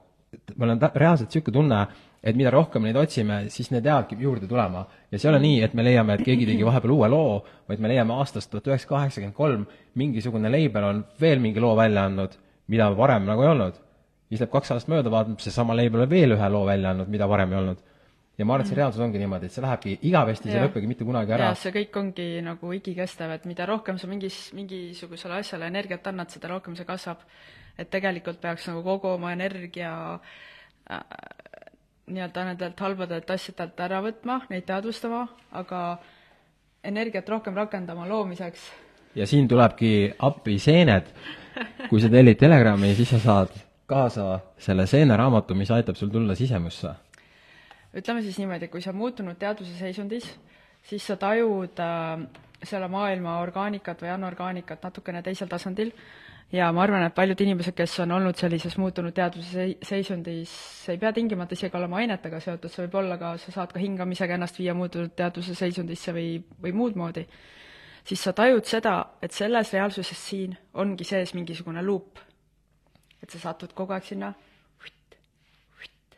meil on reaalselt niisugune tunne, et mida rohkem neid otsime, siis need jäävadki juurde tulema. ja see ei ole nii, et me leiame, et keegi tegi vahepeal uue loo, vaid me leiame aastast tuhat üheksasada kaheksakümmend kolm, mingisugune label on veel mingi loo välja andnud, mida varem nagu ei olnud. siis läheb kaks aastat mööda, vaatab, seesama label on veel ühe loo välja andnud, mida varem ei olnud. ja ma arvan, et see reaalsus ongi niimoodi, et see lähebki igavesti, see ei lõpegi mitte kunagi ära. see kõik ongi nagu igikestev, et mida rohkem sa mingis, mingisugusele asjale energiat annad, seda rohkem see kasvab. et tegelikult peaks nagu kogu oma energia äh, nii-öelda nendelt halbadelt asjadelt ära võtma, neid teadvustama, aga energiat rohkem rakendama loomiseks. ja siin tulebki appi seened. kui sa tellid Telegrami, siis sa saad kaasa selle seeneraamatu, mis aitab sul tulla sisemusse. ütleme siis niimoodi, kui sa muutunud teadvuse seisundis, siis sa tajud äh, selle maailma orgaanikat või anorgaanikat natukene teisel tasandil ja ma arvan, et paljud inimesed, kes on olnud sellises muutunud teadvuse seisundis, ei pea tingimata isegi olema ainetega seotud, see võib olla ka, sa saad ka hingamisega ennast viia muutunud teadvuse seisundisse või, või muud moodi, siis sa tajud seda, et selles reaalsuses siin ongi sees mingisugune luup. et sa satud kogu aeg sinna hutt, hutt,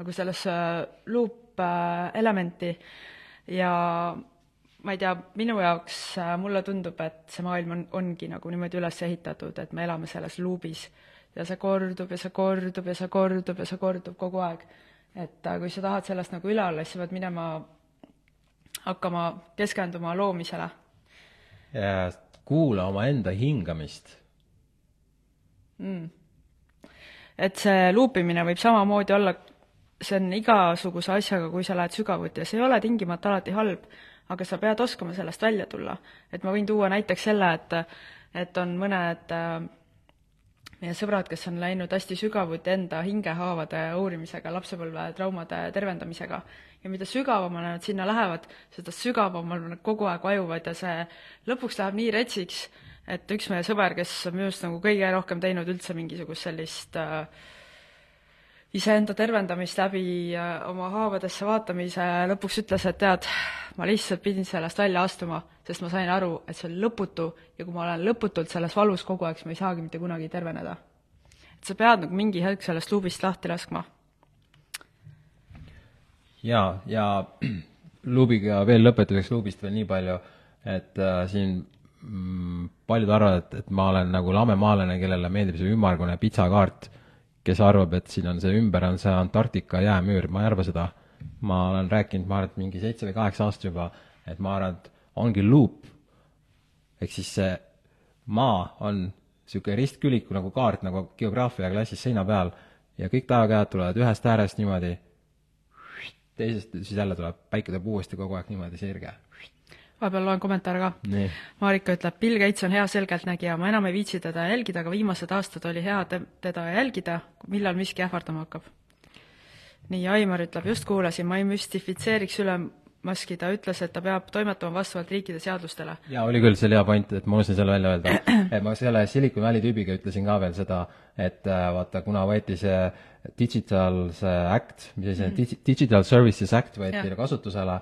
nagu sellesse luup äh, ja ma ei tea, minu jaoks, äh, mulle tundub, et see maailm on, ongi nagu niimoodi üles ehitatud, et me elame selles luubis ja see kordub ja see kordub ja see kordub ja see kordub kogu aeg. et äh, kui sa tahad sellest nagu üle olla, siis sa pead minema, hakkama keskenduma loomisele. ja kuula omaenda hingamist mm.. et see luupimine võib samamoodi olla, see on igasuguse asjaga, kui sa lähed sügavuti ja see ei ole tingimata alati halb aga sa pead oskama sellest välja tulla. et ma võin tuua näiteks selle, et et on mõned äh, meie sõbrad, kes on läinud hästi sügavuti enda hingehaavade uurimisega, lapsepõlvetraumade tervendamisega. ja mida sügavamale nad sinna lähevad, seda sügavamal nad kogu aeg vajuvad ja see lõpuks läheb nii retsiks, et üks meie sõber, kes on minu arust nagu kõige rohkem teinud üldse mingisugust sellist äh, iseenda tervendamist läbi oma haavadesse vaatamise lõpuks ütles, et tead, ma lihtsalt pidin sellest välja astuma, sest ma sain aru, et see on lõputu ja kui ma olen lõputult selles valus kogu aeg, siis ma ei saagi mitte kunagi terveneda. et sa pead nagu mingi hetk sellest luubist lahti laskma. jaa, ja luubiga veel lõpetuseks luubist veel nii palju, et äh, siin mm, paljud arvavad, et, et ma olen nagu lamemaalane, kellele meeldib see ümmargune pitsakaart kes arvab, et siin on see ümber, on see Antarktika jäämüür, ma ei arva seda. ma olen rääkinud, ma arvan, et mingi seitse või kaheksa aastat juba, et ma arvan, et ongi luup. ehk siis see maa on niisugune ristküliku nagu kaart, nagu geograafiaklassis seina peal, ja kõik taevakäed tulevad ühest äärest niimoodi, teisest, siis jälle tuleb, päike tuleb uuesti kogu aeg niimoodi sirge. Vahepeal loen kommentaare ka. nii. Marika ütleb, Bill Gates on hea selgeltnägija, ma enam ei viitsi teda jälgida, aga viimased aastad oli hea te teda jälgida, millal miski ähvardama hakkab. nii, Aimar ütleb, just kuulasin, ma ei müstifitseeriks üle Muski, ta ütles, et ta peab toimetama vastavalt riikide seadustele. jaa, oli küll, see oli hea point, et ma unustasin selle välja öelda. et ma selle Silicon Valley tüübiga ütlesin ka veel seda, et äh, vaata, kuna võeti see digital, see act, mis asi see on, Digital Services Act võeti Jah. kasutusele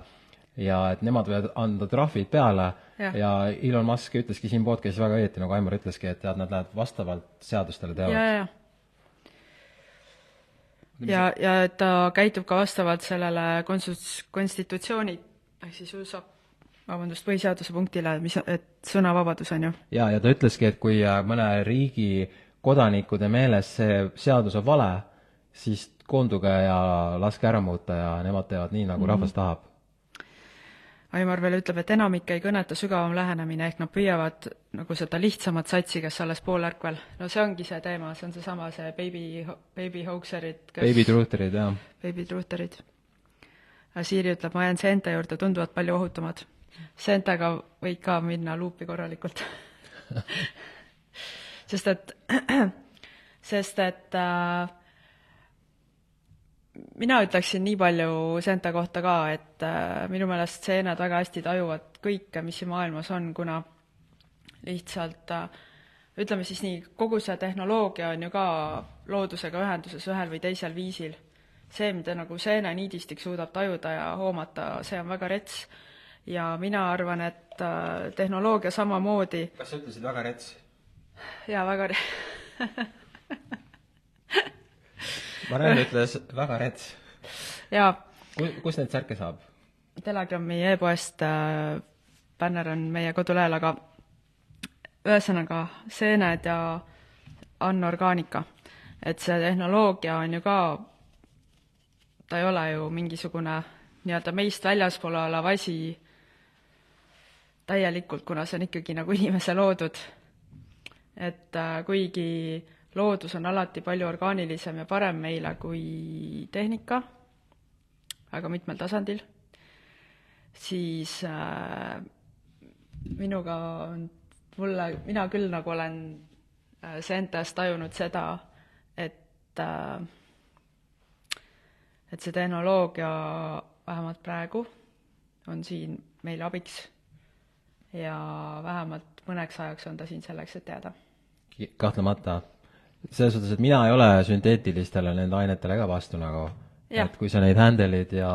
ja et nemad võivad anda trahvid peale Jah. ja Elon Musk ütleski siin podcast'is väga õieti, nagu Aimar ütleski, et tead, nad lähevad vastavalt seadustele ja, teevad. ja, ja ja, ja ta käitub ka vastavalt sellele konsus-, konstitutsiooni ehk siis USA, vabandust, põhiseaduse punktile, mis, et sõnavabadus on ju. ja, ja ta ütleski, et kui äh, mõne riigi kodanikude meelest see seadus on vale, siis koonduge ja laske ära muuta ja nemad teevad nii, nagu rahvas tahab. Aimar veel ütleb, et enamik ei kõneta sügavam lähenemine, ehk nad püüavad nagu seda lihtsamat satsi, kes alles poolärkvel. no see ongi see teema, see on seesama, see baby, baby hoaxerid, Baby truther'id, jah. baby truuterid. Siiri ütleb, ma jään seente juurde, tunduvad palju ohutumad. seentega võid ka minna luupi korralikult sest et, sest et äh, mina ütleksin nii palju seente kohta ka, et äh, minu meelest seened väga hästi tajuvad kõike, mis siin maailmas on, kuna lihtsalt äh, ütleme siis nii, kogu see tehnoloogia on ju ka loodusega ühenduses ühel või teisel viisil. see, mida nagu seeneniidistik suudab tajuda ja hoomata, see on väga rets. ja mina arvan, et äh, tehnoloogia samamoodi kas sa ütlesid väga rets? jaa, väga re- Mariann ütles väga rets. jaa, kus neid särke saab? Telegrami e-poest äh, bänner on meie kodulehel, aga ühesõnaga, seened ja anorgaanika. et see tehnoloogia on ju ka, ta ei ole ju mingisugune nii-öelda meist väljaspool olev asi täielikult, kuna see on ikkagi nagu inimese loodud. et äh, kuigi loodus on alati palju orgaanilisem ja parem meile kui tehnika, väga mitmel tasandil, siis äh, minuga on, mulle, mina küll nagu olen äh, seentes tajunud seda, et äh, et see tehnoloogia vähemalt praegu on siin meile abiks ja vähemalt mõneks ajaks on ta siin selleks, et jääda. kahtlemata. Selles suhtes, et mina ei ole sünteetilistele nende ainetele ka vastu nagu. Et kui sa neid händelid ja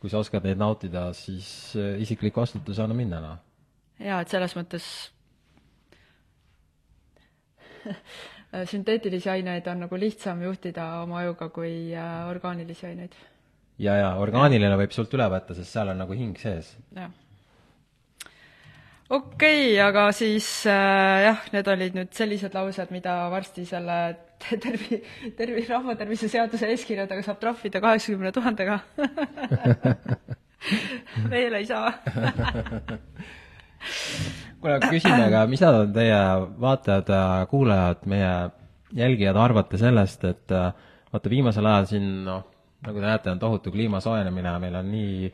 kui sa oskad neid nautida, siis äh, isiklik vastutus anna minna, noh. jaa, et selles mõttes sünteetilisi aineid on nagu lihtsam juhtida oma ajuga kui äh, orgaanilisi aineid, ja, ja orgaaniline võib sult üle võtta, sest seal on nagu hing sees. Okei okay,, aga siis äh, jah, need olid nüüd sellised laused, mida varsti selle tervi-, tervi-, rahvatervise seaduse eeskirjadega saab trahvida kaheksakümne tuhandega. Veel ei saa. Kuule, küsime ka, mida teie vaatajad, kuulajad, meie jälgijad arvate sellest, et äh, vaata, viimasel ajal siin noh, nagu te näete, on tohutu kliima soojenemine, meil on nii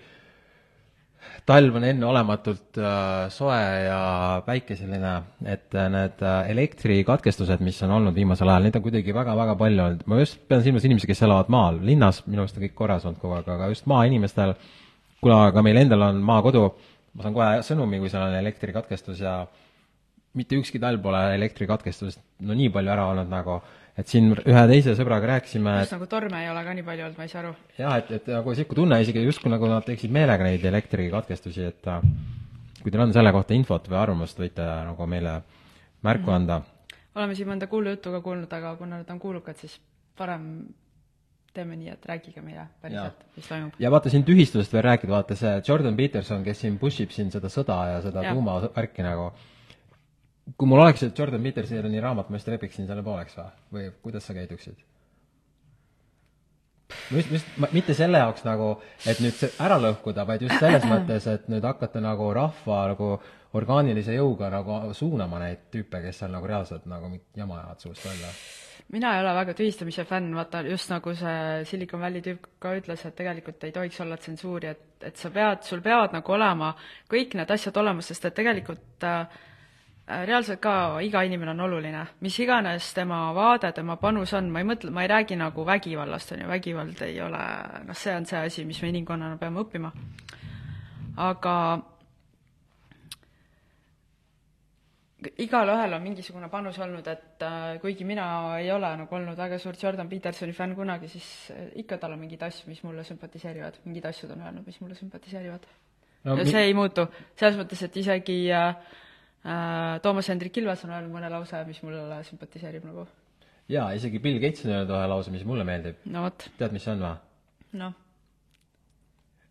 talv on enneolematult äh, soe ja päikeseline, et äh, need äh, elektrikatkestused, mis on olnud viimasel ajal, neid on kuidagi väga-väga palju olnud, ma just pean silmas inimesi, kes elavad maal, linnas minu arust on kõik korras olnud kogu aeg, aga just maainimestel, kuna ka meil endal on maakodu, ma saan kohe sõnumi, kui seal on elektrikatkestus ja mitte ükski talv pole elektrikatkestust no nii palju ära olnud nagu, et siin ühe teise sõbraga rääkisime, et just nagu torme ei ole ka nii palju olnud, ma ei saa aru. jah, et, et nagu niisugune tunne isegi justkui nagu nad teeksid meelega neid elektrikatkestusi, et äh, kui teil on selle kohta infot või arvamust, võite nagu meile märku anda. oleme siin mõnda kuulujuttu ka kuulnud, aga kuna need on kuulukad, siis parem teeme nii, et rääkige meile päriselt, mis toimub. ja vaata siin tühistusest veel rääkida, vaata see Jordan Peterson, kes siin push ib siin seda sõda ja seda tuumavärki nagu, kui mul oleks Jordan Petersoni raamat, ma vist lepiksin selle pooleks või? või kuidas sa käiduksid? ma just, just, mitte selle jaoks nagu, et nüüd ära lõhkuda, vaid just selles mõttes, et nüüd hakata nagu rahva nagu orgaanilise jõuga nagu suunama neid tüüpe, kes seal nagu reaalselt nagu mingit jama ajavad suust välja. mina ei ole väga tühistamise fänn, vaata just nagu see Silicon Valley tüüp ka ütles, et tegelikult ei tohiks olla tsensuuri, et, et sa pead, sul peavad nagu olema kõik need asjad olemas, sest et tegelikult äh, reaalselt ka iga inimene on oluline, mis iganes tema vaade, tema panus on, ma ei mõtle, ma ei räägi nagu vägivallast, on ju, vägivald ei ole, noh, see on see asi, mis me inimkonnana peame õppima. aga igalühel on mingisugune panus olnud, et äh, kuigi mina ei ole nagu olnud väga suur Jordan Petersoni fänn kunagi, siis äh, ikka tal on mingeid asju, mis mulle sümpatiseerivad, mingeid asju ta on öelnud, mis mulle sümpatiseerivad no,. ja see ei muutu, selles mõttes, et isegi äh, äh, Toomas Hendrik Ilves on öelnud mõne lause, mis mulle sümpatiseerib nagu. jaa, isegi Bill Gates on öelnud ühe lause, mis mulle meeldib. no vot. tead, mis see on või? noh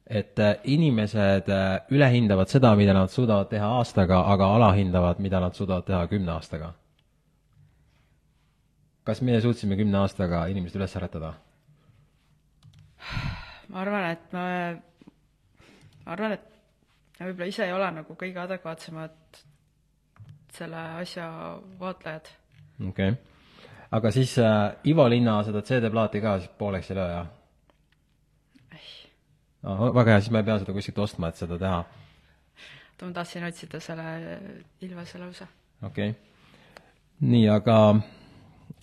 et äh, inimesed äh, ülehindavad seda, mida nad suudavad teha aastaga, aga alahindavad, mida nad suudavad teha kümne aastaga. kas meie suutsime kümne aastaga inimesed üles äratada? ma arvan, et me, ma arvan, et me võib-olla ise ei ole nagu kõige adekvaatsemad selle asja vaatlejad. okei okay., aga siis äh, Ivo Linna seda CD-plaati ka siis pooleks ei löö, jah? oh,. väga hea, siis ma ei pea seda kuskilt ostma, et seda teha. ma tahtsin otsida selle Ilvese lause. okei okay.. nii, aga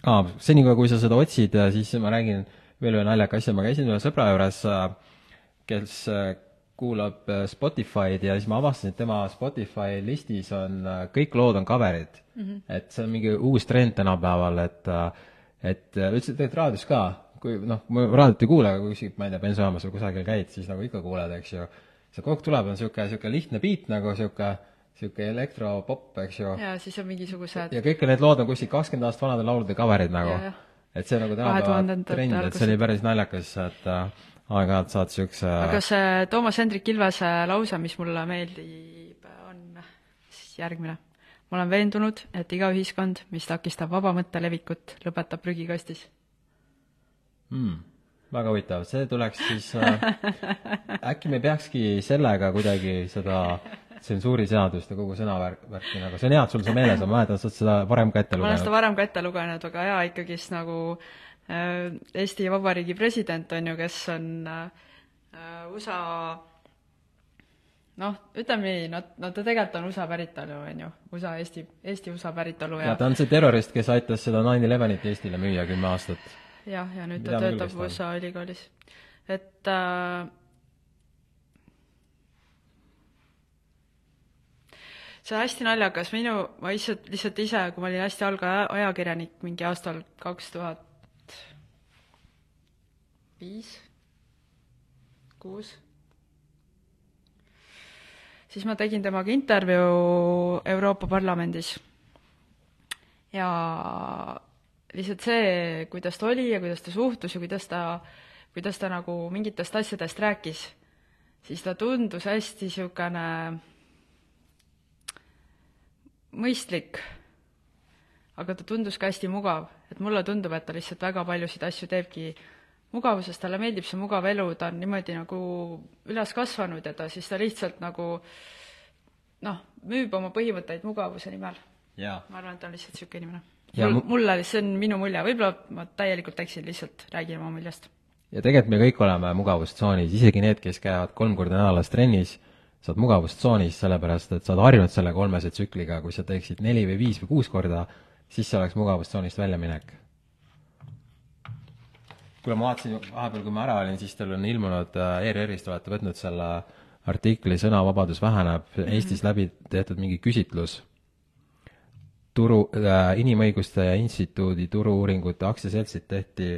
ah, senikaua, kui sa seda otsid, siis ma räägin veel ühe naljaka asja, ma käisin ühe sõbra juures, kes kuulab Spotify'd ja siis ma avastasin, et tema Spotify listis on, kõik lood on cover'id mm. -hmm. et see on mingi uus trend tänapäeval, et et üldse tegelikult raadios ka, kui noh, ma raadiot ei kuule, aga kui kuskil, ma ei tea, bensujaamas või kusagil käid, siis nagu ikka kuuled, eks ju. see kogu aeg tuleb, on niisugune, niisugune lihtne beat nagu niisugune, niisugune elektropopp, eks ju. ja siis on mingisugused ja kõik need lood on kuskil kakskümmend aastat vanade laulude cover'id nagu. et see nagu tänapäeva trend, et see oli päris naljakas, et äh, aeg-ajalt saad niisuguse aga see Toomas Hendrik Ilvese lause, mis mulle meeldib, on siis järgmine. ma olen veendunud, et iga ühiskond, mis takistab vaba mõtte levikut, lõpetab prügikastis mm,. väga huvitav, see tuleks siis äh,, äkki me peakski sellega kuidagi seda tsensuuriseadust ja kogu sõnavärki nagu, see on hea, et sul see meeles on, ma mäletan, sa oled seda varem ka ette lugenud. ma olen seda varem ka ette lugenud, aga jaa, ikkagist nagu äh, Eesti Vabariigi president on ju, kes on äh, USA noh, ütleme nii, no, no ta tegelikult on USA päritolu, on ju, USA, Eesti, Eesti-USA päritolu ja ja ta on see terrorist, kes aitas seda nine elevenit Eestile müüa kümme aastat. Jah, ja nüüd ta töötab USA ülikoolis. et äh, see on hästi naljakas, minu, ma lihtsalt, lihtsalt ise, kui ma olin hästi algaja ajakirjanik mingi aastal kaks tuhat viis, kuus, siis ma tegin temaga intervjuu Euroopa Parlamendis. ja lihtsalt see, kuidas ta oli ja kuidas ta suhtus ja kuidas ta, kuidas ta nagu mingitest asjadest rääkis, siis ta tundus hästi niisugune mõistlik, aga ta tundus ka hästi mugav, et mulle tundub, et ta lihtsalt väga paljusid asju teebki mugavusest, talle meeldib see mugav elu, ta on niimoodi nagu üles kasvanud ja ta siis ta lihtsalt nagu noh, müüb oma põhimõtteid mugavuse nimel. ma arvan, et ta on lihtsalt niisugune inimene mul, mulle, see on minu mulje, võib-olla ma täielikult eksin, lihtsalt räägin oma muljest. ja tegelikult me kõik oleme mugavustsoonis, isegi need, kes käivad kolm korda nädalas trennis, sa oled mugavustsoonis, sellepärast et sa oled harjunud selle kolmese tsükliga, kui sa teeksid neli või viis või kuus korda, siis see oleks mugavustsoonist väljaminek. Kuule, ma vaatasin vahepeal, kui ma ära olin, siis teil on ilmunud äh, ERR-ist, olete võtnud selle artikli Sõnavabadus väheneb mm, -hmm. Eestis läbi tehtud mingi küsitlus turu äh,, Inimõiguste Instituudi Turu-uuringute aktsiaseltsid tehti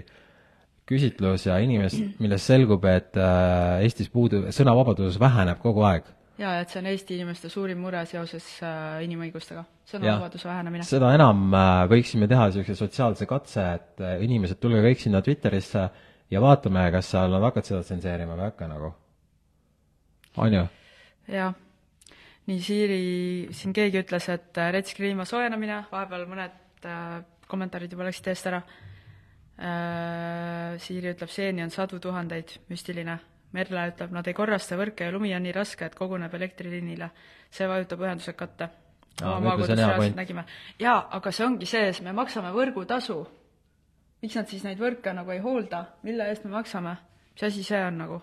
küsitlus ja inimest, millest selgub, et äh, Eestis puudub, sõnavabadus väheneb kogu aeg. Jaa, et see on Eesti inimeste suurim mure seoses äh, inimõigustega, sõnavabaduse vähenemine. seda enam äh, võiksime teha niisuguse sotsiaalse katse, et äh, inimesed, tulge kõik sinna Twitterisse ja vaatame, kas seal nad hakkavad seda tsenseerima või ei hakka nagu. on ju? jah nii Siiri, siin keegi ütles, et retsk kliima soojenemine, vahepeal mõned äh, kommentaarid juba läksid eest ära äh,. Siiri ütleb, seeni on sadu tuhandeid, müstiline. Merle ütleb, nad ei korrasta võrke ja lumi on nii raske, et koguneb elektriliinile. see vajutab ühendused katte. jaa, aga see ongi see, me maksame võrgutasu miks nad siis neid võrke nagu ei hoolda, mille eest me maksame, mis asi see on nagu?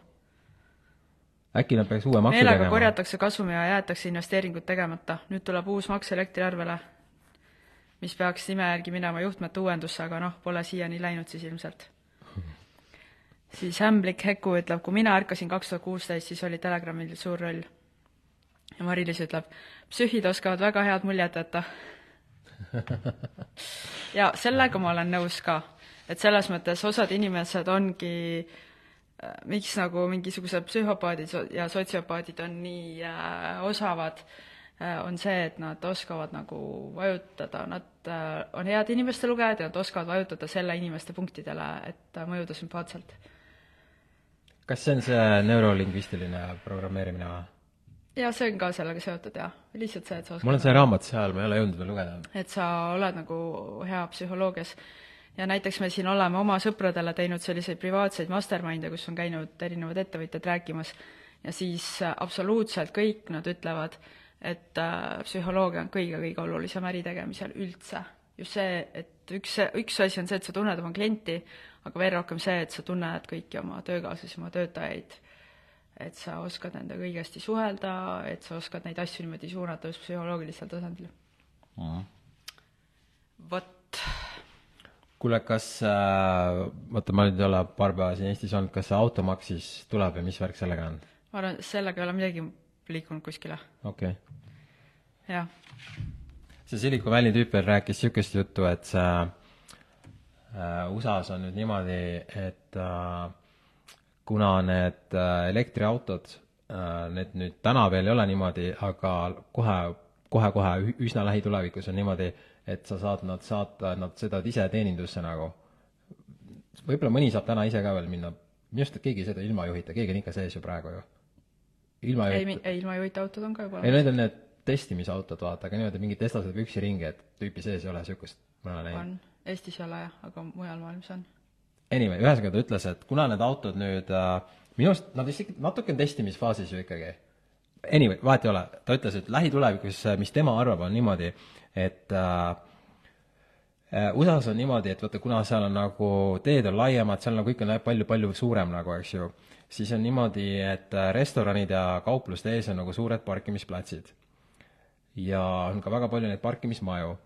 äkki nad peaks uue maksu meelega tegema? korjatakse kasumi ja jäetakse investeeringud tegemata. nüüd tuleb uus maks elektriarvele, mis peaks nime järgi minema juhtmete uuendusse, aga noh, pole siiani läinud siis ilmselt. Siis Ämblik Heku ütleb, kui mina ärkasin kaks tuhat kuusteist, siis oli Telegramil suur roll. ja Mari-Liis ütleb, psühhid oskavad väga head muljet jätta. ja sellega ma olen nõus ka, et selles mõttes osad inimesed ongi äh, miks nagu mingisugused psühhopaadid ja sotsiopaadid on nii äh, osavad äh,, on see, et nad oskavad nagu vajutada, nad äh, on head inimeste lugejad ja nad oskavad vajutada selle inimeste punktidele, et äh, mõjuda sümpaatselt. Kas see on see neurolingvistiline programmeerimine või? ja see on ka sellega seotud jah, lihtsalt see, et sa oskad mul on see raamat seal, ma ei ole jõudnud veel lugeda. et sa oled nagu hea psühholoogias. ja näiteks me siin oleme oma sõpradele teinud selliseid privaatseid mastermind'e, kus on käinud erinevad ettevõtjad rääkimas ja siis absoluutselt kõik nad ütlevad, et äh, psühholoogia on kõige-kõige olulisem äri tegemisel üldse. Just see, et üks, üks asi on see, et sa tunned oma klienti, aga veel rohkem see, et sa tunned kõiki oma töökaaslasi, oma töötajaid, et sa oskad nendega õigesti suhelda, et sa oskad neid asju niimoodi suunata just psühholoogilisel tasandil. vot kuule, kas äh,, vaata, ma nüüd ei ole paar päeva siin Eestis olnud, kas see automaks siis tuleb ja mis värk sellega on? ma arvan, sellega ei ole midagi liikunud kuskile, okei okay. jah. See Silicon Valley tüüp veel rääkis niisugust juttu, et see äh, USA-s on nüüd niimoodi, et äh, kuna need äh, elektriautod äh,, need nüüd täna veel ei ole niimoodi, aga kohe, kohe-kohe üsna lähitulevikus on niimoodi, et sa saad nad saata, nad sõidavad ise teenindusse nagu. võib-olla mõni saab täna ise ka veel minna, minu arust, keegi ei sõida ilma juhita, keegi on ikka sees ju praegu ju. ilma ei, ilma juhita autod on ka juba ei, need on need testimisautod, vaata, aga niimoodi mingi Tesla sõidab üksi ringi, et tüüpi sees ei ole niisugust, ma olen näinud. on, Eestis ei ole jah, aga mujal maailmas on. Anyway, ühesõnaga ta ütles, et kuna need autod nüüd äh, minu arust nad isegi natuke on testimisfaasis ju ikkagi. Anyway, vahet ei ole, ta ütles, et lähitulevikus, mis tema arvab, on niimoodi, et äh, äh, USA-s on niimoodi, et vaata, kuna seal on nagu, teed on laiemad, seal nagu kõik on palju-palju suurem nagu, eks ju, siis on niimoodi, et äh, restoranid ja kaupluste ees on nagu suured parkimisplatsid. Ja on ka väga palju neid parkimismaju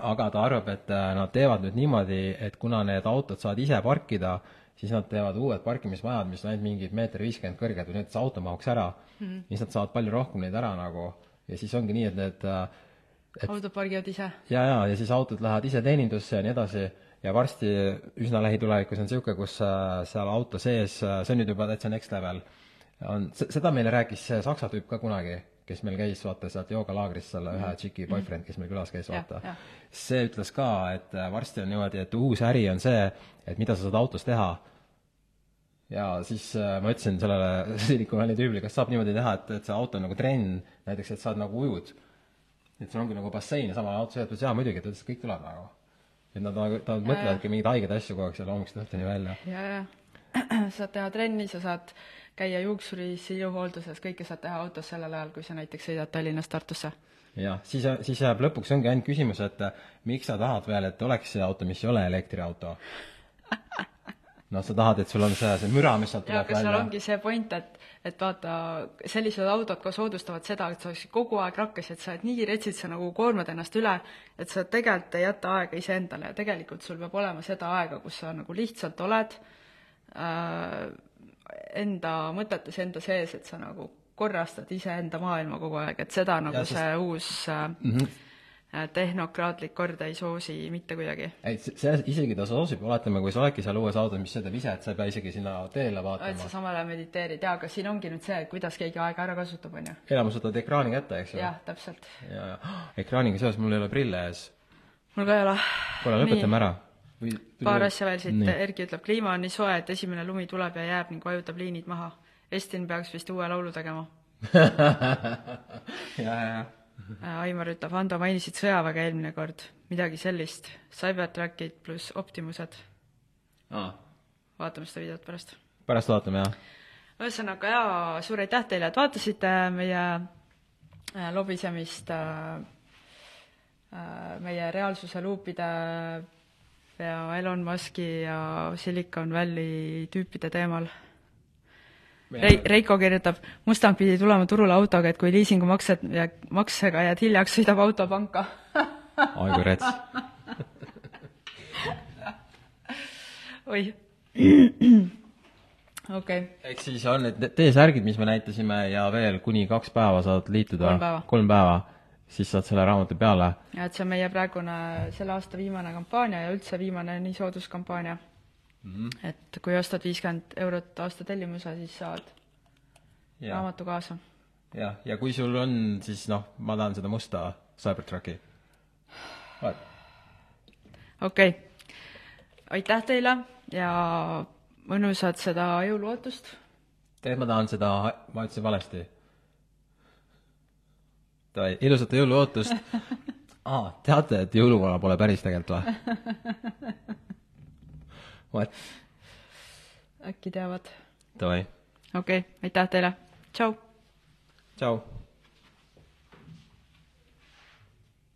aga ta arvab, et äh, nad teevad nüüd niimoodi, et kuna need autod saavad ise parkida, siis nad teevad uued parkimismajad, mis on ainult mingid meeter viiskümmend kõrged või see auto mahuks ära mm. -hmm. siis nad saavad palju rohkem neid ära nagu ja siis ongi nii, et need äh, et autod pargivad ise? ja, ja, ja siis autod lähevad ise teenindusse ja nii edasi ja varsti üsna lähitulevikus on niisugune, kus äh, seal auto sees, see on nüüd juba täitsa next level, on, seda meile rääkis see Saksa tüüp ka kunagi, kes meil käis, vaata, sealt joogalaagrist selle ühe tšiki boyfriend, kes meil külas käis, vaata. see ütles ka, et varsti on niimoodi, et uus äri on see, et mida sa saad autos teha. ja siis äh, ma ütlesin sellele Silicon Valley tüübile, kas saab niimoodi teha, et, et see auto on nagu trenn, näiteks, et sa oled nagu ujud. et sul ongi nagu bassein ja samal auto sõidad, jaa muidugi, ta ütles, et kõik tuleb nagu. et nad nagu, nad mõtlevadki mingeid haigeid asju kogu aeg seal hommikust õhtuni välja. ja, ja saad teha trenni, sa saad käia juuksuris, iluhoolduses, kõike saad teha autos sellel ajal, kui sa näiteks sõidad Tallinnast Tartusse. jah, siis, siis jääb lõpuks ongi ainult küsimus, et miks sa tahad veel, et oleks see auto, mis ei ole elektriauto. noh, sa tahad, et sul on see, see müra, mis sealt tuleb aga seal välja. ongi see point, et, et vaata, sellised autod ka soodustavad seda, et sa oleksid kogu aeg rakkes, et sa oled nii retsid, sa nagu koormad ennast üle, et sa tegelikult ei jäta aega iseendale ja tegelikult sul peab olema seda aega, kus sa nagu lihtsalt oled äh, enda mõtetes enda sees, et sa nagu korrastad iseenda maailma kogu aeg, et seda nagu Ja, sest- see uus äh, mm. -hmm. tehnokraatlik kord ei soosi mitte kuidagi. ei, see, isegi ta soosib, oletame, kui sa oledki seal uues autos, mis sõidab ise, et sa ei pea isegi sinna teele et vaatama sa. samal ajal mediteerid, jaa, aga siin ongi nüüd see, et kuidas keegi aega ära kasutab, on ju. enamus võtavad ekraani kätte, eks ju. jah, täpselt. ja, ja ekraaniga seoses mul ei ole prille ees. mul ka ei ole. kuule, lõpetame ära. Või paar asja veel siit. Erki ütleb, kliima on nii soe, et esimene lumi tuleb ja jääb ning vajutab liinid maha. Estin peaks vist uue laulu tegema. ja, ja, ja. Äh, Aimar ütleb, Ando, mainisid sõjaväge eelmine kord, midagi sellist, Cybertrackid pluss Optimused. aa, vaatame seda videot pärast. pärast vaatame, jah. ühesõnaga jaa, suur aitäh teile, et vaatasite meie äh, lobisemist äh, äh, meie reaalsuse luupide ja Elon Muski ja Silicon Valley tüüpide teemal Rei-, Reiko kirjutab, Mustang pidi tulema turule autoga, et kui liisingumaksed ja maksega jääd hiljaks, sõidab auto panka oi kui rets. oih. okei. ehk siis on need T-särgid, mis me näitasime ja veel kuni kaks päeva saad liituda. kolm päeva. kolm päeva, siis saad selle raamatu peale. ja et see on meie praegune, selle aasta viimane kampaania ja üldse viimane nii sooduskampaania mm. -hmm. et kui ostad viiskümmend eurot aasta tellimuse, siis saad ja. raamatu kaasa. jah, ja kui sul on, siis noh, ma tahan seda musta Cybertrucki. okei okay., aitäh teile ja mõnusat seda jõuluootust. tegelikult ma tahan seda, ma ütlesin valesti. Davai, ilusat jõuluootust aa ah,, teate, et jõuluvana pole päris tegelikult või? What? äkki teavad. Davai. okei okay,, aitäh teile, tšau! tšau!